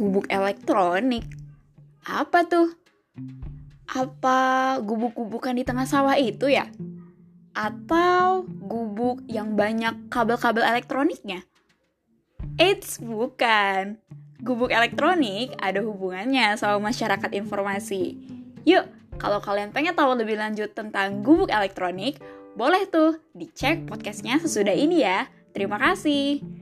Gubuk elektronik? Apa tuh? Apa gubuk-gubukan di tengah sawah itu ya? Atau gubuk yang banyak kabel-kabel elektroniknya? Eits, bukan. Gubuk elektronik ada hubungannya sama masyarakat informasi. Yuk, kalau kalian pengen tahu lebih lanjut tentang gubuk elektronik, boleh tuh dicek podcastnya sesudah ini ya. Terima kasih.